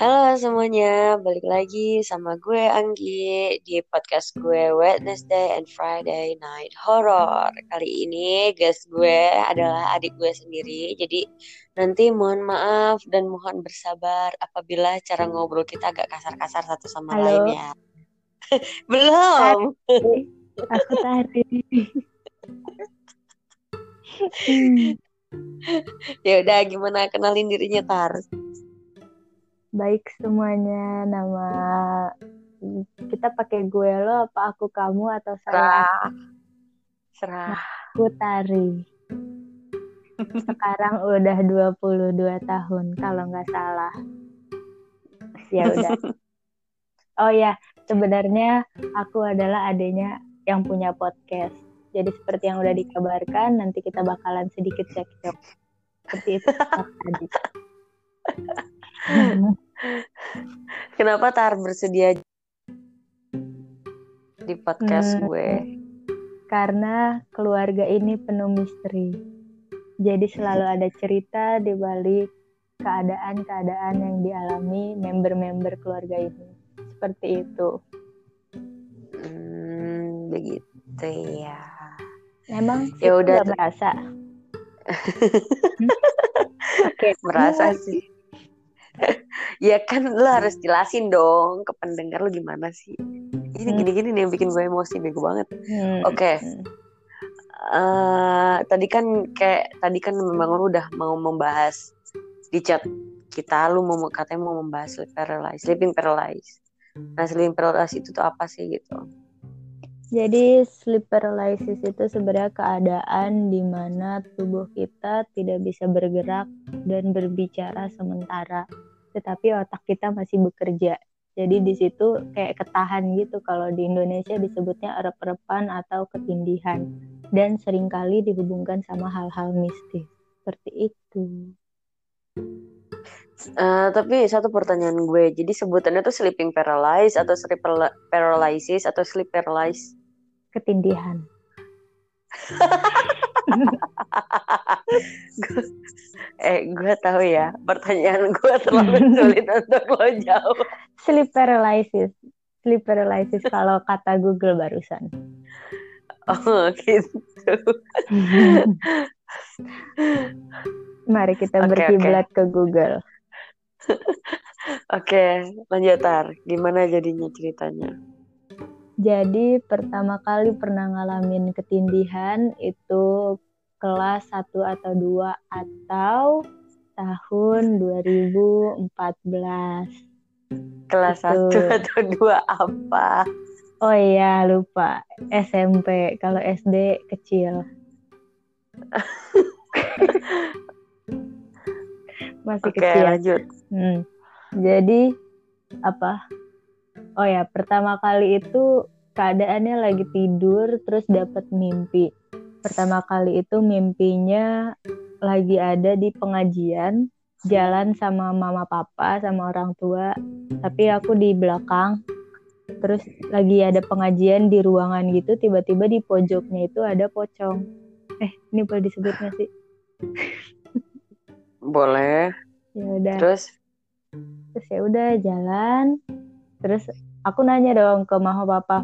Halo semuanya, balik lagi sama gue Anggi di podcast gue Wednesday and Friday Night Horror. Kali ini guest gue adalah adik gue sendiri, jadi nanti mohon maaf dan mohon bersabar apabila cara ngobrol kita agak kasar-kasar satu sama Halo. lain ya. Belum. Aku tadi. Hmm, Ya udah gimana kenalin dirinya Tar? Baik semuanya, nama kita pakai gue lo apa aku kamu atau saya Serah. Serah. aku Tari. Sekarang udah 22 tahun kalau nggak salah. Ya udah. Oh ya, sebenarnya aku adalah adanya yang punya podcast. Jadi seperti yang udah dikabarkan, nanti kita bakalan sedikit cekcok. Seperti itu tadi. Kenapa Tar bersedia di podcast Hmm, gue? Karena keluarga ini penuh misteri. Jadi selalu ada cerita di balik keadaan-keadaan yang dialami member-member keluarga ini. Seperti itu. Hmm, begitu ya. Emang Ya udah merasa? Hmm? Oke, Merasa kamu- sih. ya kan lo harus jelasin dong ke pendengar lo gimana sih. Ini Hmm. gini-gini nih yang bikin gue emosi bego banget. Hmm, Oke. hmm. eh tadi kan kayak tadi kan memang lu udah mau membahas di chat kita lu mau katanya mau membahas sleep paralysis, sleeping paralysis. Nah, sleeping paralysis itu tuh apa sih gitu? Jadi sleep paralysis itu sebenarnya keadaan di mana tubuh kita tidak bisa bergerak dan berbicara sementara, tetapi otak kita masih bekerja. Jadi di situ kayak ketahan gitu kalau di Indonesia disebutnya erep-erepan atau ketindihan dan sering kali dihubungkan sama hal-hal mistis. Seperti itu. Eh, tapi satu pertanyaan gue, jadi sebutannya tuh sleeping paralysis atau sleep paralysis atau sleep paralysis? Ketindihan. Eh, gue tahu ya, pertanyaan gue terlalu sulit untuk lo jawab. Sleep paralysis. Sleep paralysis kalau kata Google barusan. Oh, gitu. Mari kita Oke, berkiblat ke Google. Oke, lanjut Tar. Gimana jadinya ceritanya? Jadi pertama kali pernah ngalamin ketindihan itu kelas 1 atau 2 atau tahun 2014. Kelas Itu. 1 atau 2 apa? Oh iya, lupa. SMP, kalau SD kecil. Masih Oke, kecil. lanjut. Hmm. Jadi apa? Oh ya, pertama kali itu keadaannya lagi tidur terus dapat mimpi. Pertama kali itu mimpinya lagi ada di pengajian, jalan sama mama papa sama orang tua, tapi aku di belakang. Terus lagi ada pengajian di ruangan gitu, tiba-tiba di pojoknya itu ada pocong. Eh, ini boleh disebut nggak sih? Boleh. Ya udah. Terus terus ya udah jalan terus aku nanya dong ke mama papa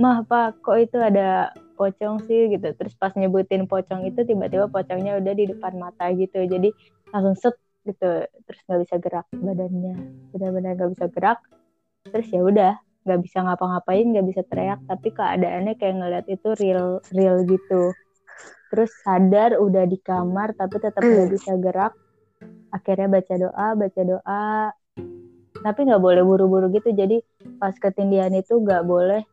mah pak kok itu ada pocong sih gitu. Terus pas nyebutin pocong itu tiba-tiba pocongnya udah di depan mata gitu. Jadi langsung set gitu. Terus nggak bisa gerak badannya. Benar-benar nggak bisa gerak. Terus ya udah nggak bisa ngapa-ngapain nggak bisa teriak. Tapi keadaannya kayak ngeliat itu real real gitu. Terus sadar udah di kamar tapi tetap nggak bisa gerak. Akhirnya baca doa baca doa. Tapi nggak boleh buru-buru gitu. Jadi pas ketindihan itu nggak boleh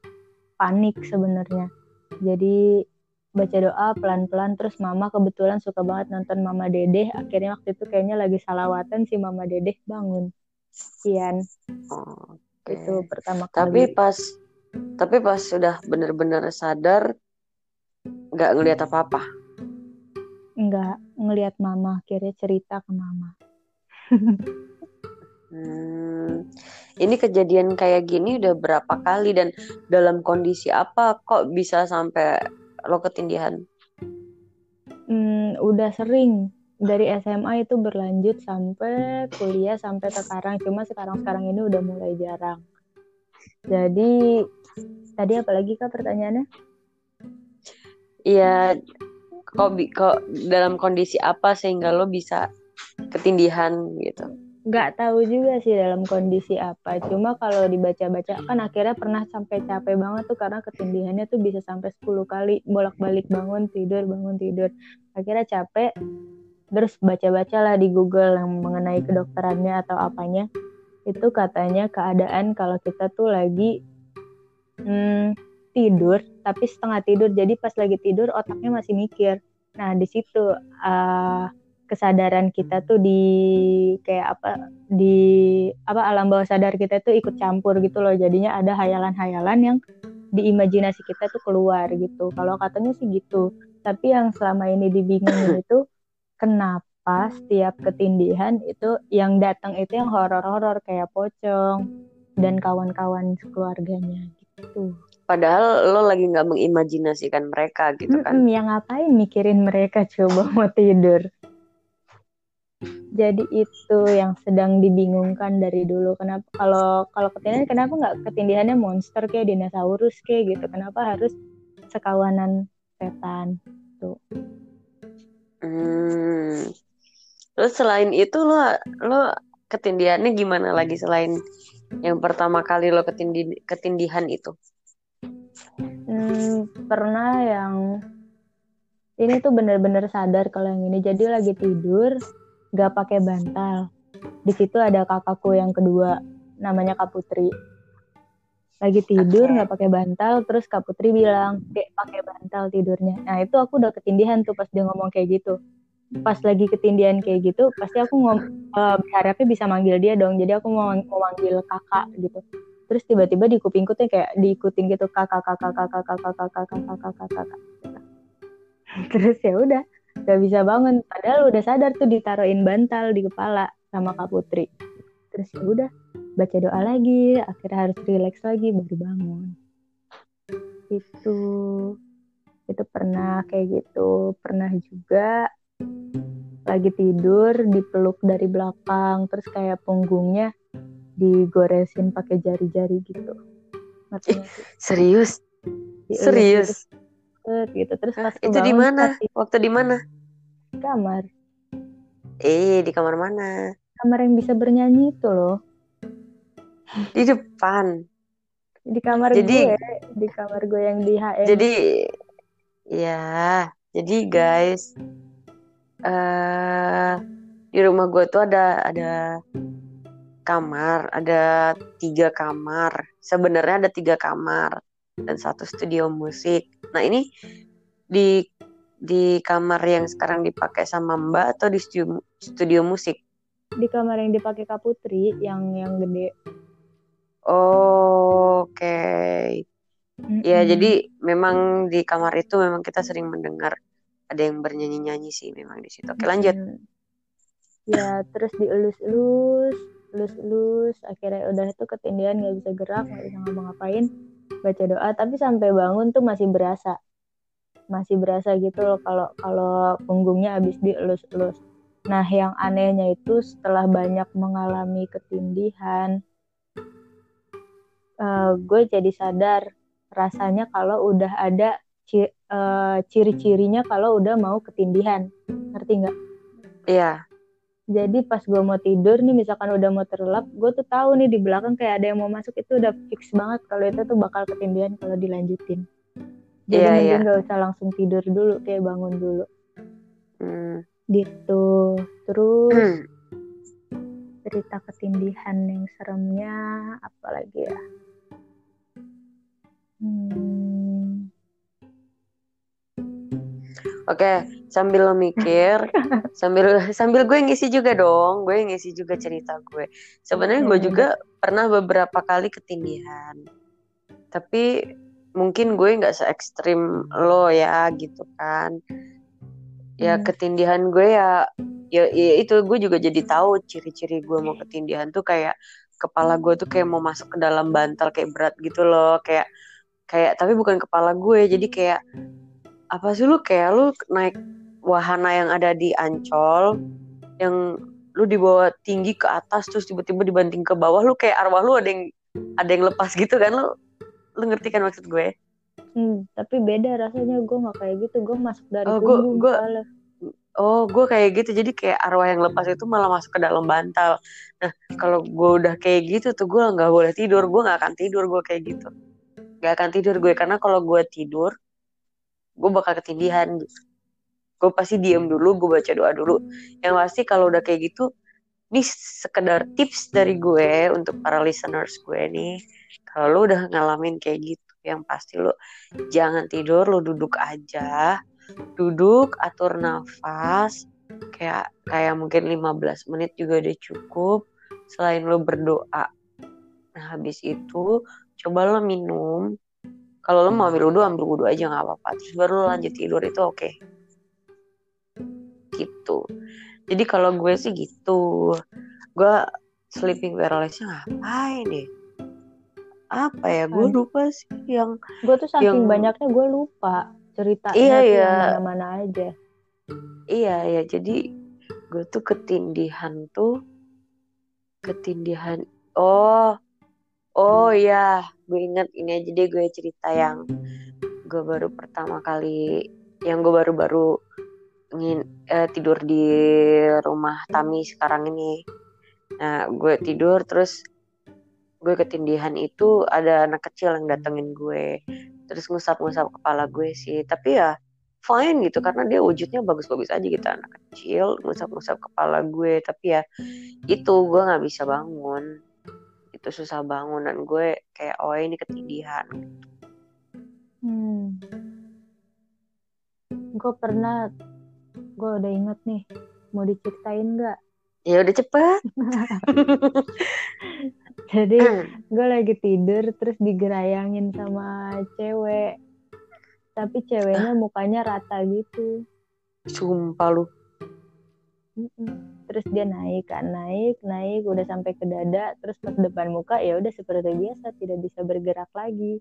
panik sebenarnya jadi baca doa pelan-pelan terus mama kebetulan suka banget nonton mama dedeh. Akhirnya waktu itu kayaknya lagi salawatan si mama dedeh bangun. Kian. Oh, oke. itu pertama Tapi kali pas tapi pas sudah benar-benar sadar nggak ngelihat apa-apa. nggak ngelihat mama. Akhirnya cerita ke mama Hmm, ini kejadian kayak gini udah berapa kali dan dalam kondisi apa kok bisa sampai lo ketindihan? Hmm, udah sering. Dari SMA itu berlanjut sampai kuliah sampai sekarang. Cuma sekarang sekarang ini udah mulai jarang. Jadi tadi apa lagi kak pertanyaannya? Iya, kok, kok dalam kondisi apa sehingga lo bisa ketindihan gitu? Gak tahu juga sih dalam kondisi apa. Cuma kalau dibaca-baca kan akhirnya pernah sampai capek banget tuh karena ketindihannya tuh bisa sampai 10 kali bolak-balik bangun tidur bangun tidur. Akhirnya capek. Terus baca-baca lah di Google yang mengenai kedokterannya atau apanya. Itu katanya keadaan kalau kita tuh lagi hmm, tidur tapi setengah tidur jadi pas lagi tidur otaknya masih mikir nah di situ uh, kesadaran kita tuh di kayak apa di apa alam bawah sadar kita tuh ikut campur gitu loh. Jadinya ada hayalan-hayalan yang di imajinasi kita tuh keluar gitu. Kalau katanya sih gitu. Tapi yang selama ini dibingungin itu kenapa setiap ketindihan itu yang datang itu yang horor-horor kayak pocong dan kawan-kawan keluarganya gitu. Padahal lo lagi nggak mengimajinasikan mereka gitu kan? mm -mm, yang ngapain mikirin mereka coba mau tidur jadi itu yang sedang dibingungkan dari dulu. Kenapa kalau kalau ketindihan kenapa nggak ketindihannya monster kayak dinosaurus kayak gitu? Kenapa harus sekawanan setan? Tuh. Hmm. terus selain itu lo lo ketindihannya gimana lagi selain yang pertama kali lo ketindi ketindihan itu? Hmm, pernah yang ini tuh bener-bener sadar kalau yang ini. Jadi lagi tidur gak pakai bantal. Di situ ada kakakku yang kedua namanya Kak Putri. Lagi tidur nggak okay. pakai bantal, terus Kak Putri bilang kayak pakai bantal tidurnya. Nah itu aku udah ketindihan tuh pas dia ngomong kayak gitu. Pas lagi ketindihan kayak gitu, pasti aku ngom uh, berharapnya bisa manggil dia dong. Jadi aku mau, mau manggil kakak gitu terus tiba-tiba di kupingku tuh kayak diikutin gitu kakak kakak kakak kakak kakak kakak kakak kakak terus ya udah gak bisa bangun. Padahal udah sadar tuh ditaruhin bantal di kepala sama kak Putri. Terus ya udah baca doa lagi. Akhirnya harus relax lagi baru bangun. Itu itu pernah kayak gitu. Pernah juga lagi tidur dipeluk dari belakang terus kayak punggungnya digoresin pakai jari-jari gitu. Eh, serius? Ya, serius? gitu. Terus pas itu di mana? waktu di mana? Kamar. Eh di kamar mana? Kamar yang bisa bernyanyi itu loh. Di depan. Di kamar jadi, gue di kamar gue yang di HM jadi ya jadi guys uh, di rumah gue tuh ada ada kamar, ada tiga kamar. Sebenarnya ada tiga kamar dan satu studio musik. Nah ini di di kamar yang sekarang dipakai sama Mbak atau di studio, studio musik? Di kamar yang dipakai Kak Putri yang yang gede. Oh, Oke. Okay. Mm -hmm. Ya jadi memang di kamar itu memang kita sering mendengar ada yang bernyanyi-nyanyi sih memang di situ. Oke lanjut. Mm -hmm. Ya terus dielus-elus lus-lus akhirnya udah itu ketindihan nggak bisa gerak nggak bisa ngapa-ngapain baca doa tapi sampai bangun tuh masih berasa. Masih berasa gitu loh kalau kalau punggungnya habis dielus-elus. Nah yang anehnya itu setelah banyak mengalami ketindihan uh, gue jadi sadar rasanya kalau udah ada ci uh, ciri-cirinya kalau udah mau ketindihan. Ngerti nggak? Iya jadi pas gue mau tidur nih misalkan udah mau terlelap gue tuh tahu nih di belakang kayak ada yang mau masuk itu udah fix banget kalau itu tuh bakal ketindihan kalau dilanjutin jadi yeah, mending yeah. gak usah langsung tidur dulu kayak bangun dulu mm. gitu terus mm. cerita ketindihan yang seremnya apalagi ya hmm. Oke, sambil lo mikir, sambil sambil gue ngisi juga dong, gue ngisi juga cerita gue. Sebenarnya gue juga pernah beberapa kali ketindihan, tapi mungkin gue nggak se ekstrim lo ya gitu kan. Ya hmm. ketindihan gue ya, ya, ya itu gue juga jadi tahu ciri-ciri gue mau ketindihan tuh kayak kepala gue tuh kayak mau masuk ke dalam bantal kayak berat gitu loh, kayak kayak tapi bukan kepala gue, jadi kayak apa sih lu kayak lu naik wahana yang ada di Ancol yang lu dibawa tinggi ke atas terus tiba-tiba dibanting ke bawah lu kayak arwah lu ada yang ada yang lepas gitu kan lu lu ngerti kan maksud gue? Hmm, tapi beda rasanya gue nggak kayak gitu gue masuk dari oh, gue, gue oh gue kayak gitu jadi kayak arwah yang lepas itu malah masuk ke dalam bantal. Nah kalau gue udah kayak gitu tuh gue nggak boleh tidur gue nggak akan tidur gue kayak gitu. Nggak akan tidur gue karena kalau gue tidur gue bakal ketindihan gitu gue pasti diem dulu gue baca doa dulu. Yang pasti kalau udah kayak gitu ini sekedar tips dari gue untuk para listeners gue nih kalau lu udah ngalamin kayak gitu yang pasti lu jangan tidur lu duduk aja. Duduk atur nafas kayak kayak mungkin 15 menit juga udah cukup. Selain lu berdoa nah habis itu coba lo minum. Kalau lo mau ambil wudhu ambil wudhu aja nggak apa-apa. Terus baru lo lanjut tidur itu oke. okay gitu. Jadi kalau gue sih gitu. Gue sleeping paralysis ngapain deh apa ya? Gue lupa sih yang gue tuh saking yang... banyaknya gue lupa ceritanya iya, iya. mana-mana aja. Iya ya jadi gue tuh ketindihan tuh ketindihan oh oh ya gue inget ini aja deh gue cerita yang gue baru pertama kali yang gue baru-baru ngin, uh, tidur di rumah Tami sekarang ini. Nah, gue tidur terus gue ketindihan itu ada anak kecil yang datengin gue. Terus ngusap-ngusap kepala gue sih. Tapi ya fine gitu karena dia wujudnya bagus-bagus aja gitu anak kecil ngusap-ngusap kepala gue. Tapi ya itu gue nggak bisa bangun. Itu susah bangun dan gue kayak oh ini ketindihan. Hmm. Gue pernah gue udah inget nih mau diceritain nggak? Ya udah cepet. Jadi hmm. gue lagi tidur terus digerayangin sama cewek. Tapi ceweknya mukanya rata gitu. Sumpah lu. Terus dia naik kan naik naik udah sampai ke dada. Terus pas depan muka ya udah seperti biasa tidak bisa bergerak lagi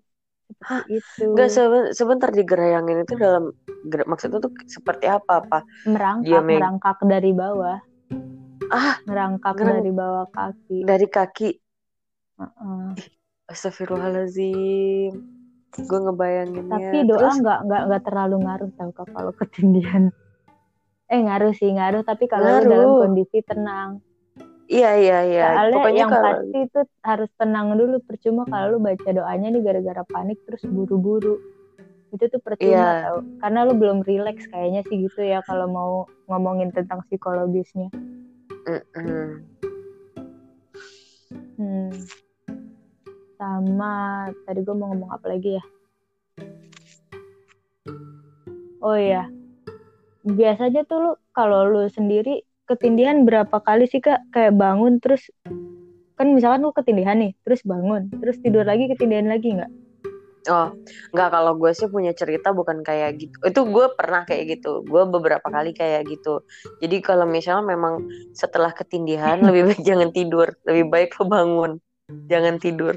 Hah, itu. Enggak sebentar digerayangin itu dalam maksudnya tuh seperti apa apa? Merangkak, Dia merangkak dari bawah. Ah, merangkak ngerang... dari bawah kaki. Dari kaki. Uh-uh. Astagfirullahalazim. Gue ngebayanginnya. Tapi doa nggak nggak nggak terlalu ngaruh tau kalau ketindihan. Eh ngaruh sih ngaruh tapi kalau dalam kondisi tenang. Iya iya iya. Soalnya Pokoknya yang kalau... pasti itu harus tenang dulu. Percuma kalau lu baca doanya nih gara-gara panik terus buru-buru. Itu tuh percuma tau. Karena lu belum rileks kayaknya sih gitu ya kalau mau ngomongin tentang psikologisnya. Mm -mm. Hmm. Sama tadi gue mau ngomong apa lagi ya? Oh iya. Biasanya tuh lu kalau lu sendiri ketindihan berapa kali sih kak kayak bangun terus kan misalkan lu ketindihan nih terus bangun terus tidur lagi ketindihan lagi nggak Oh, nggak kalau gue sih punya cerita bukan kayak gitu. Itu gue pernah kayak gitu. Gue beberapa kali kayak gitu. Jadi kalau misalnya memang setelah ketindihan lebih baik jangan tidur, lebih baik lo bangun, jangan tidur.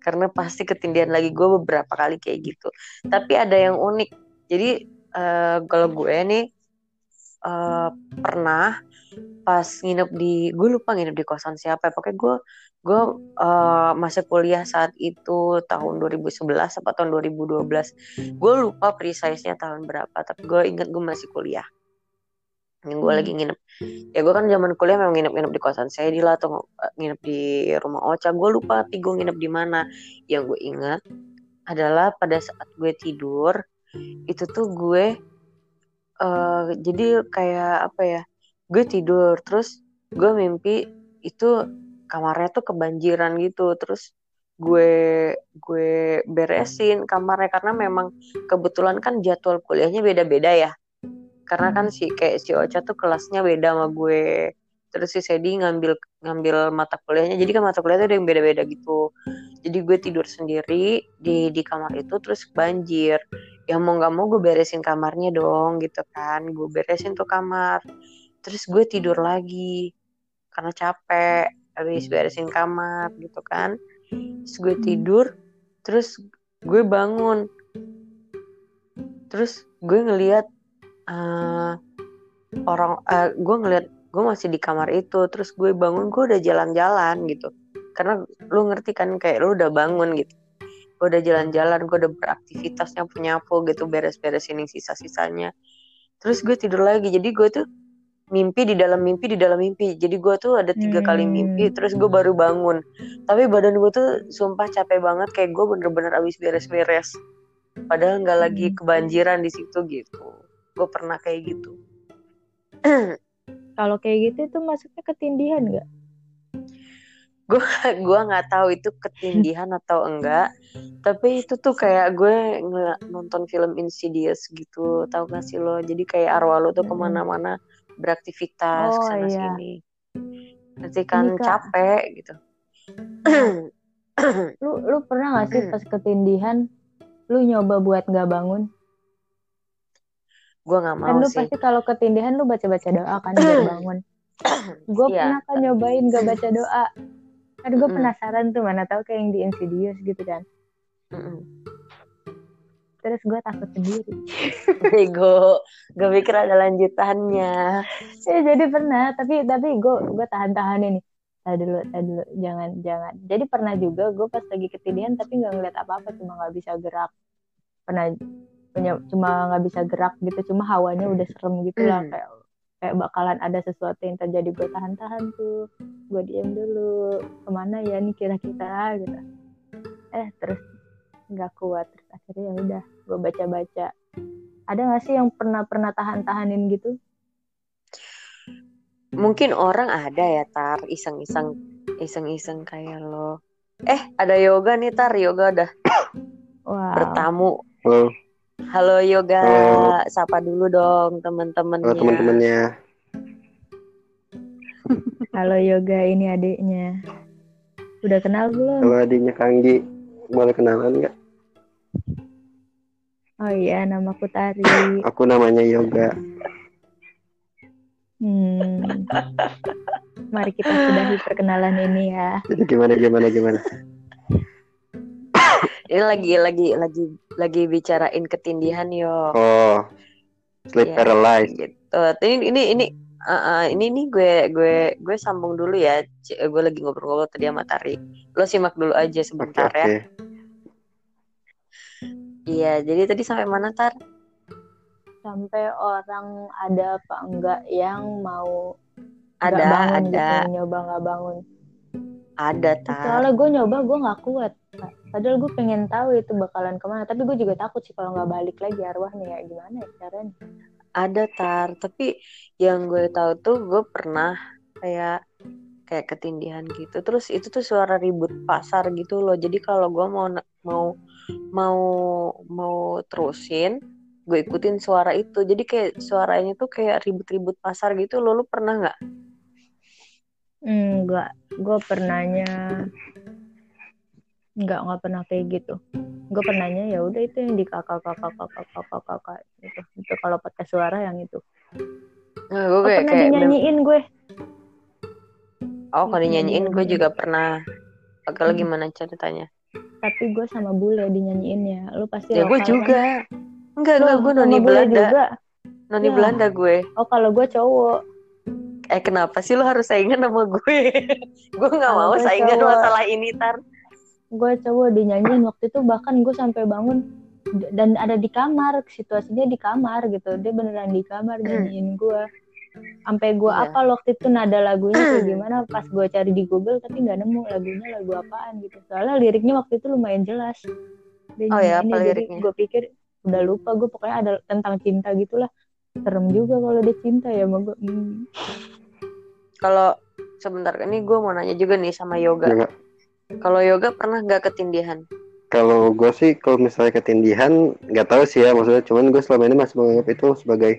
Karena pasti ketindihan lagi gue beberapa kali kayak gitu. Tapi ada yang unik. Jadi uh, kalau gue nih uh, pernah pas nginep di gue lupa nginep di kosan siapa ya. Pokoknya gue gue uh, masih kuliah saat itu tahun 2011 atau tahun 2012 gue lupa precisenya tahun berapa tapi gue inget gue masih kuliah. Yang gue lagi nginep. Ya gue kan zaman kuliah memang nginep-nginep di kosan saya di lah atau nginep di rumah Ocha. Gue lupa tapi gue nginep di mana. Yang gue ingat adalah pada saat gue tidur itu tuh gue uh, jadi kayak apa ya gue tidur terus gue mimpi itu kamarnya tuh kebanjiran gitu terus gue gue beresin kamarnya karena memang kebetulan kan jadwal kuliahnya beda-beda ya. Karena kan si kayak si Ocha tuh kelasnya beda sama gue terus si Sedi ngambil ngambil mata kuliahnya. Jadi kan mata kuliahnya ada yang beda-beda gitu. Jadi gue tidur sendiri di di kamar itu terus banjir. Ya mau nggak mau gue beresin kamarnya dong gitu kan. Gue beresin tuh kamar. Terus gue tidur lagi karena capek. Habis beresin kamar gitu kan. Terus gue tidur terus gue bangun. Terus gue ngeliat uh, orang uh, gue ngeliat gue masih di kamar itu terus gue bangun gue udah jalan-jalan gitu. Karena lu ngerti kan kayak lu udah bangun gitu. Gue udah jalan-jalan gue udah beraktivitas nyapu nyapu gitu beres-beres ini sisa-sisanya. Terus gue tidur lagi jadi gue tuh mimpi di dalam mimpi di dalam mimpi. Jadi gue tuh ada tiga hmm. kali mimpi terus gue baru bangun. Tapi badan gue tuh sumpah capek banget kayak gue bener-bener abis beres-beres. Padahal nggak lagi hmm. kebanjiran di situ gitu. Gue pernah kayak gitu Kalau kayak gitu itu masuknya ketindihan nggak? Gue gua nggak tahu itu ketindihan atau enggak. Tapi itu tuh kayak gue nonton film Insidious gitu. Tahu gak sih lo? Jadi kayak arwah lo tuh ke mana-mana beraktivitas oh, ke sana iya. sini. Nanti kan capek gitu. lu lu pernah gak sih pas ketindihan lu nyoba buat nggak bangun? Gue nggak mau lu sih. pasti kalau ketindihan lu baca baca doa kan biar bangun. Gue yeah. pernah kan nyobain gak baca doa. Kan gue penasaran tuh mana tahu kayak yang di Insidious gitu kan. Terus gue takut sendiri. Ego gue pikir ada lanjutannya. Ya jadi pernah tapi tapi gue gue tahan tahan ini. Tadi dulu tadi dulu. Jangan jangan. Jadi pernah juga gue pas lagi ketindihan tapi nggak ngeliat apa apa cuma nggak bisa gerak. Pernah cuma nggak bisa gerak gitu cuma hawanya udah serem gitu lah hmm. kayak kayak bakalan ada sesuatu yang terjadi gue tahan-tahan tuh gue diem dulu ke mana ya nih kira-kira gitu eh terus nggak kuat terus akhirnya ya udah gue baca-baca ada nggak sih yang pernah pernah tahan-tahanin gitu mungkin orang ada ya tar iseng-iseng iseng-iseng kayak lo eh ada yoga nih tar yoga udah wow. bertamu. Halo Yoga, Halo. sapa dulu dong teman-temannya. Halo teman-temannya. Halo Yoga, ini adiknya. Udah kenal belum? Halo adiknya Kanggi, boleh kenalan nggak? Oh iya, nama aku Tari. aku namanya Yoga. Hmm. Mari kita sudahi perkenalan ini ya. Jadi gimana gimana gimana? ini lagi lagi lagi lagi bicarain ketindihan yo. Oh sleep ya, paralyzed. gitu. Ini ini ini uh, uh, ini nih gue gue gue sambung dulu ya. Gue lagi ngobrol-ngobrol tadi sama Tari. Lo simak dulu aja sebentar okay, ya. okay. iya jadi tadi sampai mana Tar? Sampai orang ada apa enggak yang mau ada bangun gitu, ada. gitu, nyoba nggak bangun? Ada Tar. Soalnya gue nyoba gue nggak kuat Padahal gue pengen tahu itu bakalan ke mana. Tapi gue juga takut sih kalau nggak balik lagi arwahnya ya gimana ya caranya. Ada tar, tapi yang gue tahu tuh gue pernah kayak kayak ketindihan gitu. Terus itu tuh suara ribut pasar gitu loh. Jadi kalau gue mau mau mau mau terusin, gue ikutin suara itu. Jadi kayak suaranya tuh kayak ribut-ribut pasar gitu. Lo lu pernah nggak? Enggak, gue pernahnya nggak nggak pernah kayak gitu. Gue pernahnya ya udah itu yang di kakak kakak kakak kakak kakak gitu. Itu kalau pakai suara yang itu. Nah, gue kayak, pernah kayak dinyanyiin gue. Oh kalau dinyanyiin gue juga pernah. Kalau hmm. gimana ceritanya? Tapi gue sama bule dinyanyiinnya lu pasti ya gue kan? juga. Kan? enggak enggak gue noni Belanda. juga. noni ya. Belanda gue. Oh kalau gue cowok. Eh kenapa sih lu harus saingan sama gue? Gue nggak mau saingan cowok. masalah ini tar gue coba dinyanyiin. Waktu itu bahkan gue sampai bangun dan ada di kamar situasinya di kamar gitu. Dia beneran di kamar hmm. nyanyiin gue sampai gue yeah. apa waktu itu nada lagunya kayak gimana pas gue cari di Google tapi nggak nemu lagunya lagu apaan gitu. Soalnya liriknya waktu itu lumayan jelas. Dia oh ya apa liriknya gue pikir udah lupa gue pokoknya ada tentang cinta gitulah. Serem juga kalau dia cinta ya mau gue hmm. kalau sebentar ini gue mau nanya juga nih sama yoga. Yeah. Kalau yoga pernah nggak ketindihan? Kalau gue sih kalau misalnya ketindihan nggak tahu sih ya maksudnya cuman gue selama ini masih menganggap itu sebagai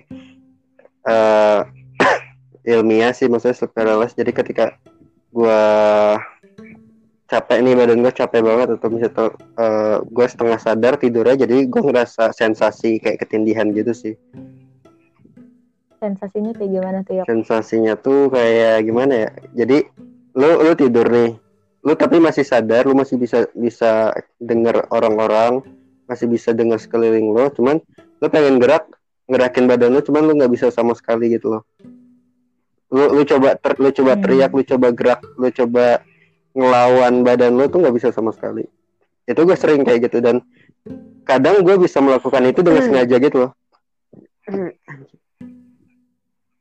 uh, ilmiah sih maksudnya sleep paralysis jadi ketika gue capek nih badan gue capek banget atau misalnya uh, eh, gue setengah sadar tidurnya jadi gue ngerasa sensasi kayak ketindihan gitu sih. Sensasinya kayak gimana tuh ya sensasinya tuh kayak gimana ya? Jadi lu lu tidur nih lu tapi masih sadar lu masih bisa bisa dengar orang-orang masih bisa dengar sekeliling lo cuman lu pengen gerak ngerakin badan lu cuman lu nggak bisa sama sekali gitu loh lu lu coba ter, lu coba Hmm. teriak lu coba gerak lu coba ngelawan badan lu tuh nggak bisa sama sekali itu gue sering kayak gitu dan kadang gue bisa melakukan itu dengan Hmm. sengaja gitu loh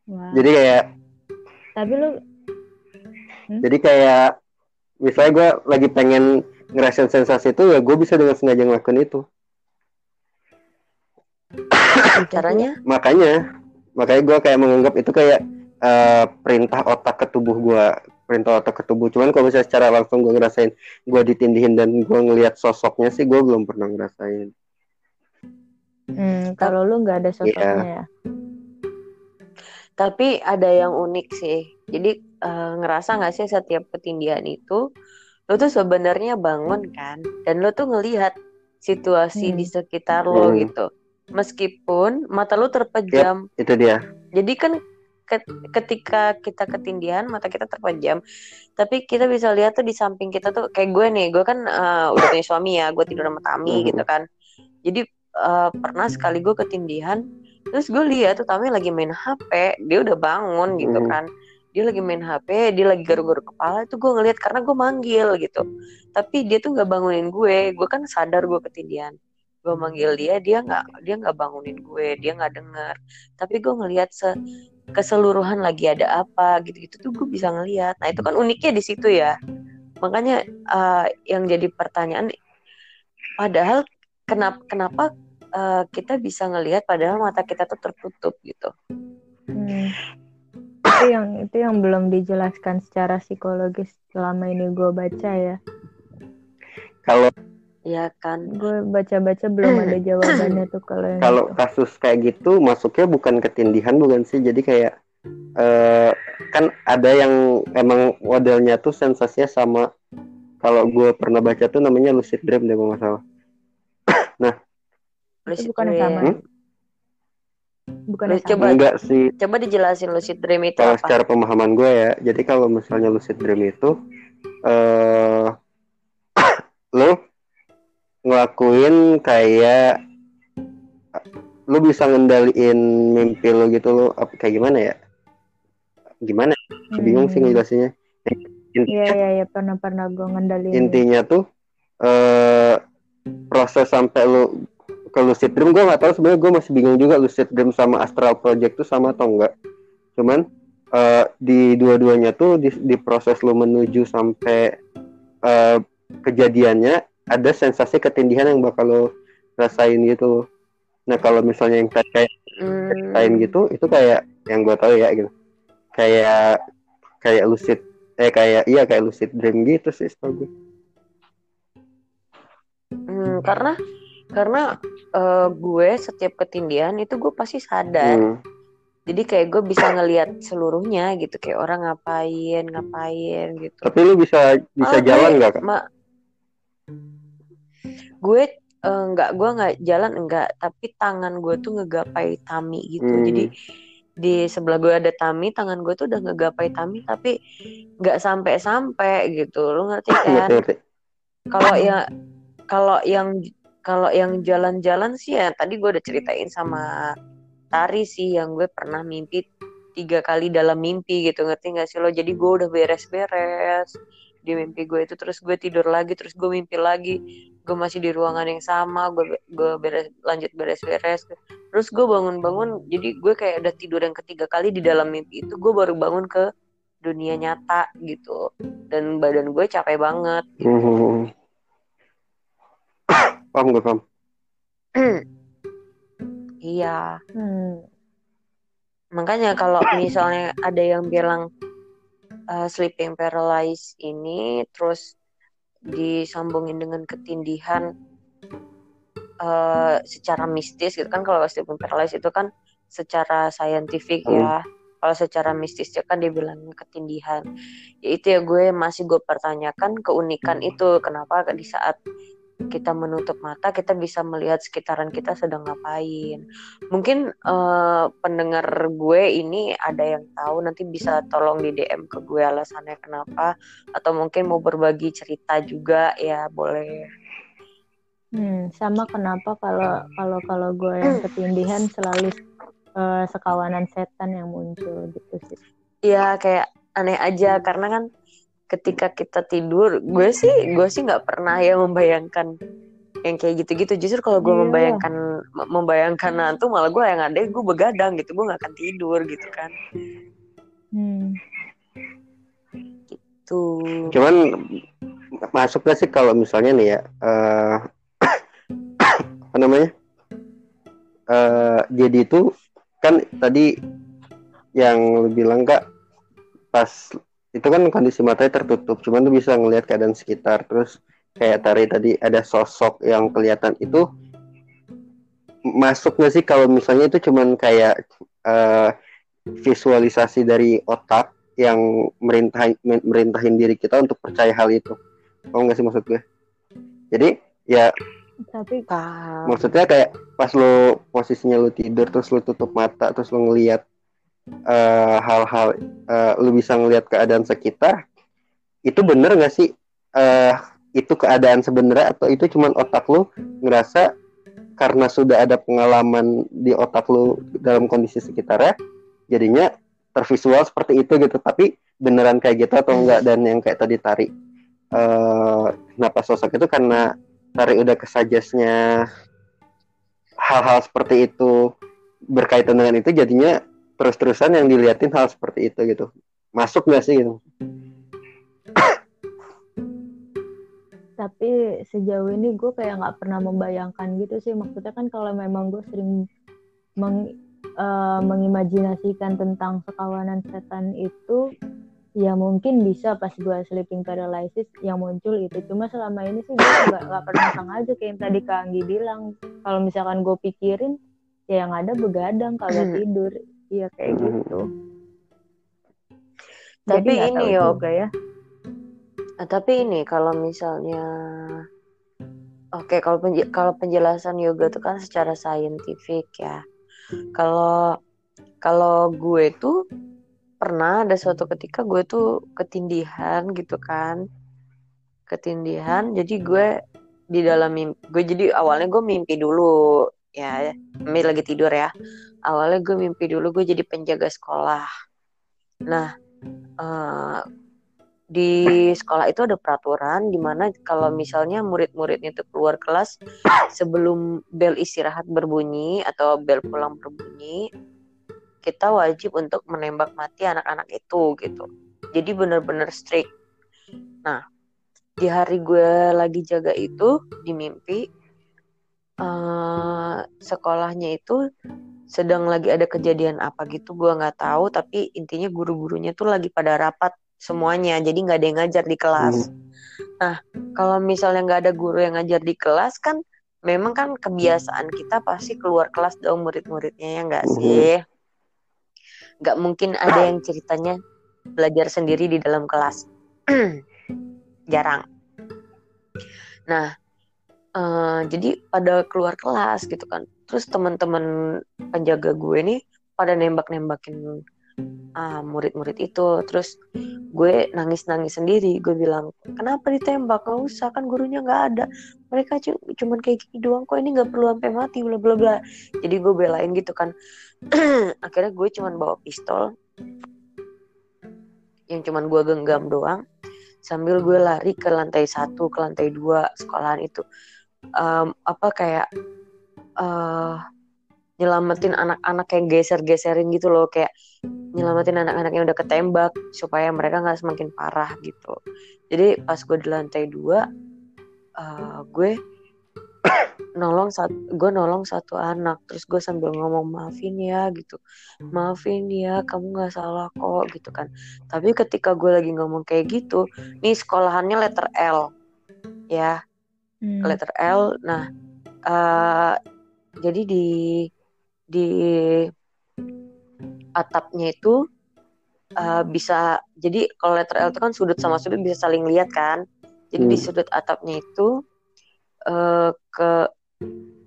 Wah. jadi kayak Tapi lu jadi kayak misalnya gue lagi pengen ngerasain sensasi itu ya gue bisa dengan sengaja ngelakuin itu. Caranya? Makanya makanya gue kayak menganggap itu kayak eh, perintah otak ke tubuh gue perintah otak ke tubuh. Cuman kalau misalnya secara langsung gue ngerasain gue ditindihin dan gue ngelihat sosoknya sih gue belum pernah ngerasain. Hmm, kalau lu nggak ada sosoknya ya. Tapi ada yang unik sih. Jadi eh, ngerasa nggak sih setiap ketindihan itu lo tuh sebenarnya bangun kan, dan lo tuh ngelihat situasi Hmm. di sekitar lo Hmm. gitu. Meskipun mata lo terpejam. itu dia Jadi kan ke- ketika kita ketindihan mata kita terpejam, tapi kita bisa lihat tuh di samping kita tuh kayak gue nih, gue kan eh, udah punya suami ya, gue tidur sama Tami Hmm. gitu kan. Jadi eh, pernah sekali gue ketindihan, terus gue lihat tuh Tami lagi main HP, dia udah bangun gitu Hmm. kan. Dia lagi main HP, dia lagi garuk-garuk kepala itu gue ngeliat karena gue manggil gitu. Tapi dia tuh nggak bangunin gue, gue kan sadar gue ketindihan. Gue manggil dia, dia nggak dia nggak bangunin gue, dia nggak denger. Tapi gue ngelihat se keseluruhan lagi ada apa gitu-gitu tuh gue bisa ngelihat. Nah itu kan uniknya di situ ya. Makanya eh, yang jadi pertanyaan, padahal kenapa kenapa eh, kita bisa ngelihat padahal mata kita tuh tertutup gitu. Hmm. Itu yang itu yang belum dijelaskan secara psikologis selama ini gue baca ya. kalau Ya kan. Gue baca-baca belum ada jawabannya tuh kalau kalau itu. kasus kayak gitu masuknya bukan ketindihan bukan sih jadi kayak eh kan ada yang emang modelnya tuh sensasinya sama kalau gue pernah baca tuh namanya lucid dream deh kalau nggak salah Lucid bukan yang sama. dream. Bukan coba enggak sih Coba dijelasin lucid dream itu kalau apa? secara pemahaman gue ya jadi kalau misalnya lucid dream itu eh lo ngelakuin kayak lu bisa ngendaliin mimpi lo gitu lo apa kayak gimana ya gimana ya? bingung sih Hmm. ngejelasinnya Iya iya iya pernah pernah gue ngendaliin. intinya tuh eh proses sampai lu ke lucid dream gue nggak tahu sebenarnya gue masih bingung juga lucid dream sama astral project tuh sama atau enggak cuman eh di dua-duanya tuh di, di proses lu menuju sampai eh kejadiannya ada sensasi ketindihan yang bakal lo rasain gitu. Nah kalau misalnya yang kayak Hmm, lain gitu itu kayak yang gue tahu ya gitu. Kayak kayak lucid eh kayak iya kayak lucid dream gitu sih setahu gue hmm, karena karena eh, gue setiap ketindihan itu gue pasti sadar. Hmm. Jadi kayak gue bisa ngelihat seluruhnya gitu kayak orang ngapain ngapain gitu. Tapi lu bisa bisa gue- jalan nggak kak? Ma- gue nggak gue nggak jalan enggak tapi tangan gue tuh ngegapai Tami gitu Hmm. jadi di sebelah gue ada Tami tangan gue tuh udah ngegapai Tami tapi nggak sampai sampai gitu lu ngerti kan kalau ya kalau yang kalau yang jalan-jalan sih ya tadi gue udah ceritain sama Tari sih yang gue pernah mimpi tiga kali dalam mimpi gitu ngerti nggak sih lo? Jadi gue udah beres-beres di mimpi gue itu terus gue tidur lagi terus gue mimpi lagi. Gue masih di ruangan yang sama gue gue beres lanjut beres-beres. Terus gue bangun-bangun jadi gue kayak udah tidur yang ketiga kali di dalam mimpi itu gue baru bangun ke dunia nyata gitu. Dan badan gue capek banget Hmm. Paham gue paham. iya. Hmm. makanya kalau misalnya ada yang bilang uh, sleeping paralysis ini terus disambungin dengan ketindihan uh, secara mistis gitu kan kalau sleeping paralysis itu kan secara saintifik ya. Kalau secara mistis itu kan dia bilangnya ketindihan. Ya itu ya gue masih gue pertanyakan keunikan itu kenapa di saat kita menutup mata kita bisa melihat sekitaran kita sedang ngapain. Mungkin eh, pendengar gue ini ada yang tahu nanti bisa tolong di DM ke gue alasannya kenapa atau mungkin mau berbagi cerita juga ya boleh. Hmm, sama kenapa kalau kalau kalau gue yang ketindihan selalu uh, sekawanan setan yang muncul gitu sih. Iya kayak aneh aja karena kan ketika kita tidur gue sih gue sih nggak pernah ya membayangkan yang kayak gitu-gitu justru kalau gue Iya. membayangkan membayangkan nanti malah gue yang ada gue begadang gitu gue nggak akan tidur gitu kan hmm. tuh Cuman masuk gak sih kalau misalnya nih ya eh apa namanya? eh jadi itu kan tadi yang lu bilang kak pas itu kan kondisi matanya tertutup, cuman lu bisa ngelihat keadaan sekitar terus kayak tadi tadi ada sosok yang kelihatan itu masuk gak sih kalau misalnya itu cuman kayak eh, visualisasi dari otak yang merintahin merintahin diri kita untuk percaya hal itu. Mau nggak sih maksud gue? Jadi ya tapi maksudnya kayak pas lo posisinya lo tidur terus lo tutup mata terus lo ngelihat eh, hal-hal eh, lo bisa ngelihat keadaan sekitar itu bener nggak sih? Eh itu keadaan sebenarnya atau itu cuman otak lo ngerasa karena sudah ada pengalaman di otak lo dalam kondisi sekitarnya jadinya tervisual seperti itu gitu tapi beneran kayak gitu atau enggak dan yang kayak tadi tari eh kenapa sosok itu karena Tari udah kesajasnya hal-hal seperti itu berkaitan dengan itu jadinya terus-terusan yang diliatin hal seperti itu gitu. Masuk gak sih gitu? Tapi sejauh ini gue kayak nggak pernah membayangkan gitu sih. Maksudnya kan kalau memang gue sering meng, eh, mengimajinasikan tentang sekawanan setan itu ya mungkin bisa pas gue sleeping paralysis yang muncul itu. Cuma selama ini sih gue nggak nggak pernah sengaja kayak yang tadi Kak Anggi bilang. Kalau misalkan gue pikirin ya yang ada begadang kagak Hmm. tidur iya kayak Hmm. gitu Tapi nggak ini yo. juga ya Ah, tapi ini kalau misalnya oke kalau penje- kalau penjelasan yoga itu kan secara saintifik ya. Kalau kalau gue tuh pernah ada suatu ketika gue tuh ketindihan gitu kan. Ketindihan jadi gue di dalam mimpi gue jadi awalnya gue mimpi dulu ya ini lagi tidur ya. Awalnya gue mimpi dulu gue jadi penjaga sekolah. Nah eh, di sekolah itu ada peraturan di mana kalau misalnya murid-muridnya itu keluar kelas sebelum bel istirahat berbunyi atau bel pulang berbunyi kita wajib untuk menembak mati anak-anak itu gitu. Jadi benar-benar strict. Nah di hari gue lagi jaga itu di mimpi eh, sekolahnya itu sedang lagi ada kejadian apa gitu gue nggak tahu tapi intinya guru-gurunya tuh lagi pada rapat semuanya jadi nggak ada yang ngajar di kelas. Nah kalau misalnya nggak ada guru yang ngajar di kelas kan memang kan kebiasaan kita pasti keluar kelas dong murid-muridnya ya nggak Mhm. sih? Nggak mungkin ada yang ceritanya belajar sendiri di dalam kelas. Jarang. Nah eh, jadi pada keluar kelas gitu kan. Terus teman-teman penjaga gue nih pada nembak-nembakin ah, murid-murid itu. Terus gue nangis-nangis sendiri. Gue bilang kenapa ditembak? Gak usah kan gurunya nggak ada. Mereka cu- cuman kayak gini doang kok ini nggak perlu sampai mati? Bla bla bla. Jadi gue belain gitu kan. Akhirnya gue cuman bawa pistol yang cuman gue genggam doang sambil gue lari ke lantai satu ke lantai dua sekolahan itu Em, apa kayak eh nyelamatin anak-anak yang geser-geserin gitu loh. Kayak nyelamatin anak-anak yang udah ketembak supaya mereka nggak semakin parah gitu. Jadi pas gue di lantai dua eh, gue nolong satu gue nolong satu anak. Terus gue sambil ngomong maafin ya gitu. Maafin ya kamu nggak salah kok gitu kan. Tapi ketika gue lagi ngomong kayak gitu nih sekolahannya letter L ya Hmm. letter L. Nah, eh, jadi di di atapnya itu eh, bisa jadi kalau letter L itu kan sudut sama sudut bisa saling lihat kan. Jadi di Hmm. sudut atapnya itu eh, ke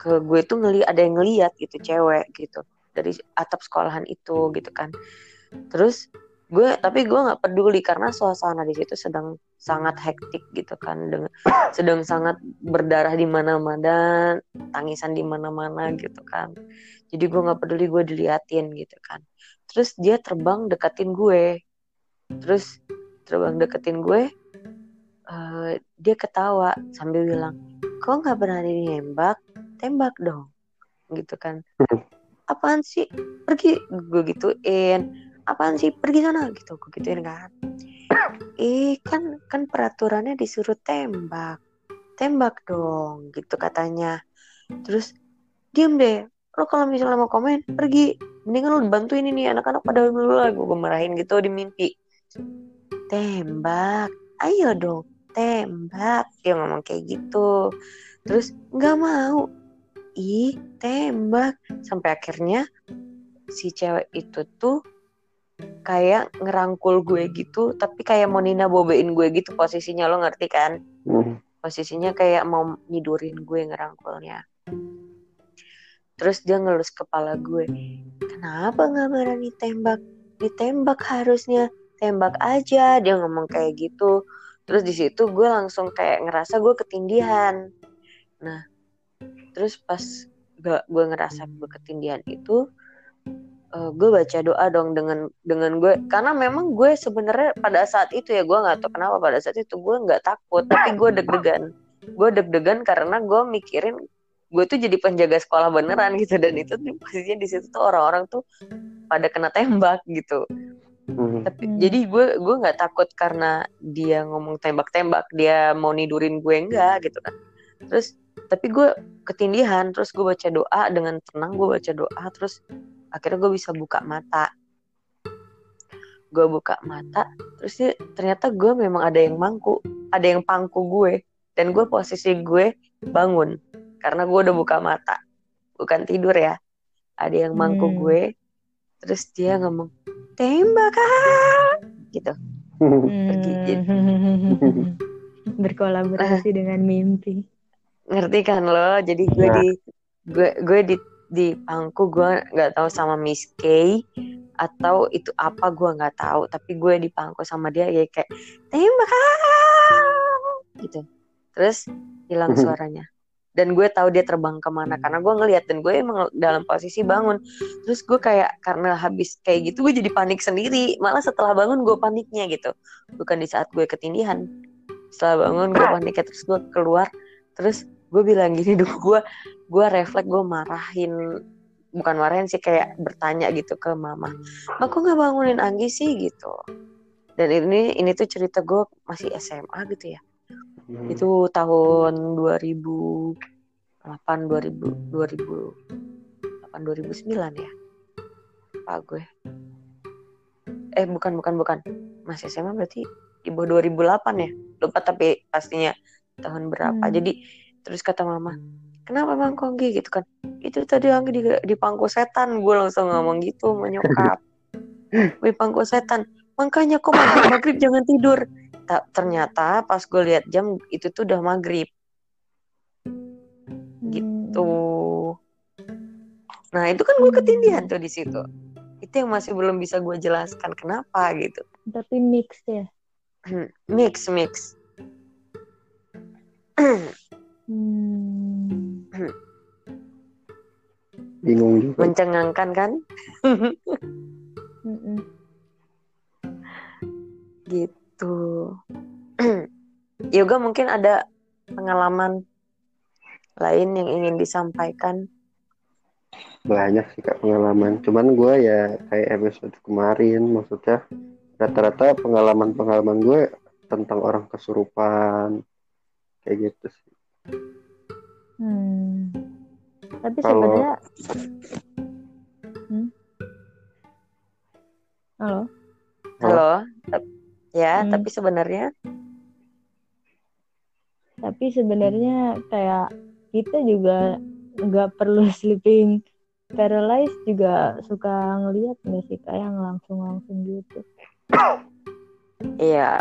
ke gue tuh ngeli ada yang ngeliat gitu cewek gitu dari atap sekolahan itu gitu kan. Terus gue tapi gue nggak peduli karena suasana di situ sedang sangat hektik gitu kan. Dengan sedang sangat berdarah di mana-mana tangisan di mana-mana gitu kan. Jadi gue nggak peduli gue diliatin gitu kan. Terus dia terbang deketin gue. Terus terbang deketin gue uh, dia ketawa sambil bilang kok nggak berani nembak? Tembak dong. Gitu kan. Apaan sih? Pergi. Gue gituin apaan sih? Pergi sana gitu gue gituin kan. Ih kan kan peraturannya disuruh tembak. Tembak dong gitu katanya. Terus diem deh lo kalau misalnya mau komen pergi. Mendingan lo bantuin ini anak-anak pada dulu lah gue marahin gitu di mimpi. Tembak? Ayo dong tembak. Dia ngomong kayak gitu. Terus nggak mau. Ih tembak. Sampai akhirnya si cewek itu tuh kayak ngerangkul gue gitu tapi kayak mau Nina bobein gue gitu posisinya lo ngerti kan? Hmm. posisinya kayak mau nyidurin gue ngerangkulnya. Terus dia ngelus kepala gue. Kenapa nggak berani tembak ditembak harusnya. Tembak aja dia ngomong kayak gitu. Terus di situ gue langsung kayak ngerasa gue ketindihan. Nah terus pas gue gue ngerasa gue ketindihan itu uh, gue baca doa dong dengan dengan gue. Karena memang gue sebenarnya pada saat itu ya gue nggak tahu kenapa pada saat itu gue nggak takut. Tapi gue deg-degan. Gue deg-degan karena gue mikirin gue tuh jadi penjaga sekolah beneran gitu. Dan itu posisinya di situ tuh orang-orang tuh pada kena tembak gitu. Hmm. tapi jadi gue gue nggak takut karena dia ngomong tembak-tembak dia mau nidurin gue enggak gitu kan. Terus tapi gue ketindihan. Terus gue baca doa dengan tenang gue baca doa. Terus akhirnya gue bisa buka mata gue buka mata terus dia, ternyata gue memang ada yang mangku ada yang pangku gue dan gue posisi gue bangun karena gue udah buka mata bukan tidur ya ada yang mangku hmm. gue terus dia ngomong tembak ah gitu hmm. pergi gitu. berkolaborasi uh, dengan mimpi ngerti kan lo jadi gue ya. di gue gue di di pangku gue nggak tahu sama Miss K atau itu apa gue nggak tahu. Tapi gue di pangku sama dia ya kayak tembak ah! Gitu. Terus hilang suaranya. Dan gue tahu dia terbang ke mana karena gue ngeliat dan gue emang dalam posisi bangun. Terus gue kayak karena habis kayak gitu gue jadi panik sendiri. Malah setelah bangun gue paniknya gitu. Bukan di saat gue ketindihan. Setelah bangun gue paniknya terus gue keluar. Terus gue bilang gini dulu gue gue refleks gue marahin bukan marahin sih kayak bertanya gitu ke mama aku nggak bangunin Anggi sih gitu dan ini ini tuh cerita gue masih SMA gitu ya Hmm. Itu tahun 2008 2000 2008 2009 ya. Pak gue. Eh bukan bukan bukan. Masih SMA berarti di bawah 2008 ya. Lupa tapi pastinya tahun berapa. Hmm. Jadi terus kata mama, "Kenapa Bang Konggi?" gitu kan. Itu tadi Anggi di, di pangku setan. Gue langsung ngomong gitu menyokap. Di pangku setan. Makanya kok maghrib, maghrib jangan tidur ta ternyata pas gue lihat jam itu tuh udah maghrib gitu nah itu kan gue ketindihan tuh di situ itu yang masih belum bisa gue jelaskan kenapa gitu tapi mix ya hmm, mix mix hmm. bingung juga. Mencengangkan kan? Gitu gitu. Yoga mungkin ada pengalaman lain yang ingin disampaikan? Banyak sih kak pengalaman. Cuman gue ya kayak episode kemarin maksudnya rata-rata pengalaman-pengalaman gue tentang orang kesurupan kayak gitu sih hmm. tapi Kalau... sebenarnya hmm? halo halo, halo? ya hmm. tapi sebenarnya tapi sebenarnya kayak kita juga nggak perlu sleeping paralyzed juga suka ngelihat nggak sih kayak langsung langsung gitu iya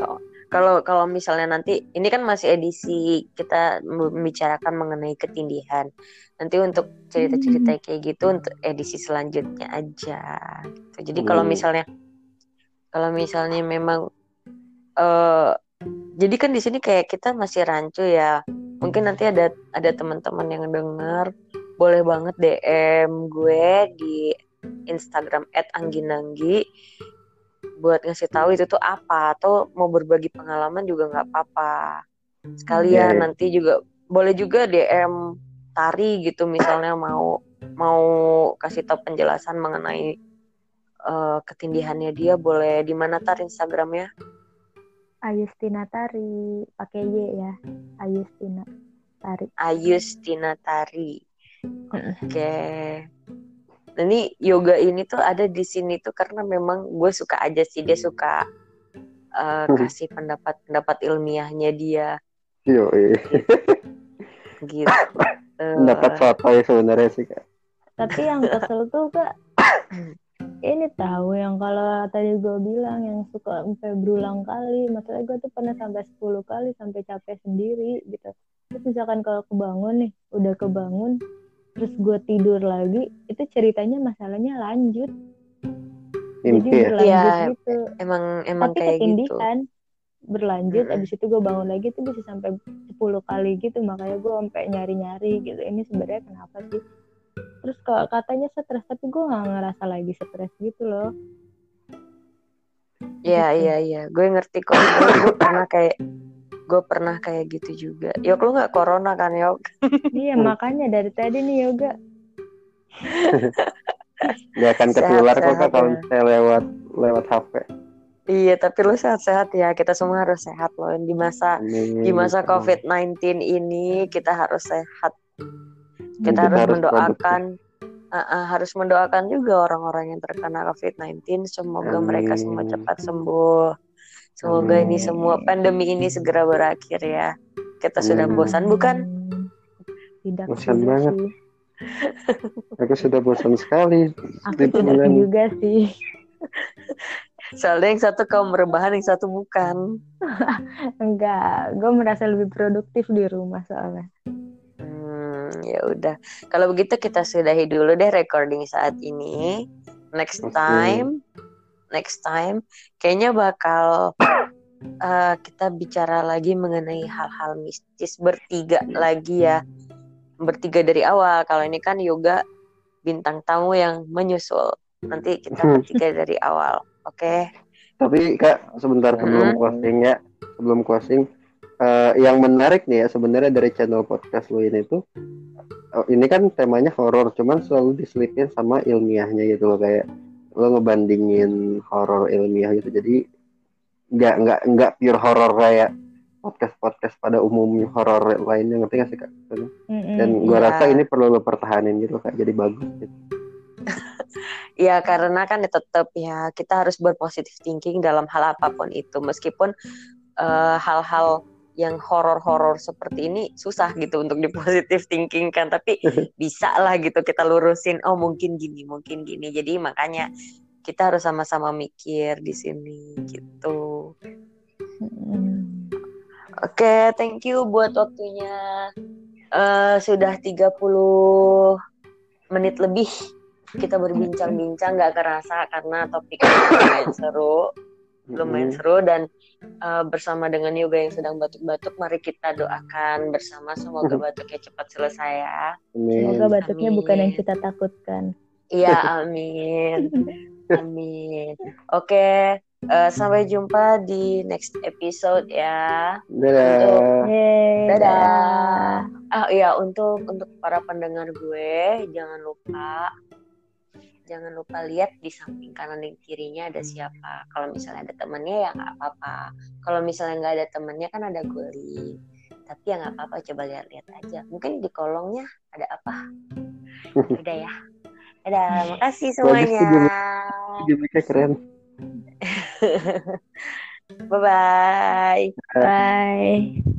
kalau kalau misalnya nanti ini kan masih edisi kita membicarakan mengenai ketindihan nanti untuk cerita-cerita hmm. kayak gitu untuk edisi selanjutnya aja gitu. jadi kalau hmm. misalnya kalau misalnya memang uh, jadi kan di sini kayak kita masih rancu ya mungkin nanti ada ada teman-teman yang dengar boleh banget DM gue di Instagram @angginanggi buat ngasih tahu itu tuh apa atau mau berbagi pengalaman juga nggak apa-apa. Sekalian Yeah. nanti juga boleh juga DM Tari gitu misalnya mau mau kasih tahu penjelasan mengenai eh, ketindihannya dia boleh di mana tar Instagramnya? Ayustina Tari pakai Y ya Ayustina Tari. Ayustina Tari. Oke. Nah, ini yoga ini tuh ada di sini tuh karena memang gue suka aja sih. Dia suka eh, Hmm. kasih pendapat-pendapat ilmiahnya dia. Yo, gitu. pendapat foto ya sebenarnya sih kak. tapi yang kesel tuh kak ini tahu yang kalau tadi gue bilang yang suka sampai berulang kali. Masalah gue tuh pernah sampai 10 kali sampai capek sendiri gitu. Terus misalkan kalau kebangun nih udah kebangun terus gue tidur lagi itu ceritanya masalahnya lanjut jadi Mimpi ya. berlanjut Iya, gitu emang emang tapi kayak gitu. berlanjut Mm-mm. abis itu gue bangun lagi tuh bisa sampai 10 kali gitu makanya gue sampai nyari-nyari gitu ini sebenarnya kenapa sih terus kalau katanya stres tapi gue nggak ngerasa lagi stres gitu loh Iya Gitu. iya iya, gue ngerti kok. Gue pernah kayak gue pernah kayak gitu juga. Yok lu nggak corona kan Yok? iya makanya dari tadi nih yoga Gak akan ketular kok kak kalau ya. saya lewat lewat HP. Iya tapi lu sehat-sehat ya. Kita semua harus sehat loh di masa Amin. di masa COVID-19 ini kita harus sehat. Kita Kita harus harus mendoakan uh, uh, harus mendoakan juga orang-orang yang terkena COVID-19 semoga mereka semua Amin. cepat sembuh. Semoga ini Amin. semua pandemi ini segera berakhir ya. Kita sudah bosan bukan? Hmm, tidak Bosan juga banget. sih Aku sudah bosan sekali. aku Di tidak bulan- juga sih Soalnya yang satu kaum rebahan, yang satu bukan. enggak gue merasa lebih produktif di rumah soalnya Hmm, ya udah. Kalau begitu kita sudahi dulu deh recording saat ini. Next time, next time, kayaknya bakal eh, kita bicara lagi mengenai hal-hal mistis bertiga lagi ya. Bertiga dari awal. Kalau ini kan yoga bintang tamu yang menyusul. Nanti kita bertiga dari awal. Oke. Tapi kak sebentar sebelum Hmm. closing ya, sebelum closing, eh, yang menarik nih ya sebenarnya dari channel podcast lu ini tuh, oh, ini kan temanya horor, cuman selalu diselipin sama ilmiahnya gitu loh kayak lo ngebandingin horor ilmiah gitu, jadi nggak nggak nggak pure horor kayak podcast podcast pada umumnya horor lainnya ngerti gak sih kak? Mm-mm. Dan gua Iya. rasa ini perlu lo pertahanin gitu kak, jadi bagus. Gitu. Ya karena kan ya tetap ya kita harus berpositif thinking dalam hal apa pun itu meskipun eh, hal-hal yang horor-horor seperti ini susah gitu untuk di positive thinking kan tapi bisa lah gitu kita lurusin oh mungkin gini mungkin gini. Jadi makanya kita harus sama-sama mikir di sini gitu. Oke, thank you buat waktunya. Eh sudah 30 menit lebih kita berbincang-bincang. Nggak kerasa karena topiknya lumayan seru, lumayan Hmm. seru dan eh, bersama dengan yoga yang sedang batuk-batuk, mari kita doakan bersama semoga batuknya cepat selesai ya. Amin. semoga batuknya bukan yang Amin. kita takutkan Iya, amin. Amin. Oke, eh, sampai jumpa di next episode ya. Dadah. Yeay, Dadah. Ah iya untuk untuk para pendengar gue jangan lupa jangan lupa lihat di samping kanan dan kirinya ada siapa. Kalau misalnya ada temennya ya nggak apa-apa. Kalau misalnya nggak ada temennya kan ada guling. Tapi ya nggak apa-apa coba lihat-lihat aja. Mungkin di kolongnya ada apa. Udah ya. Dadah, makasih semuanya. Gimiknya keren. Bye bye. Bye.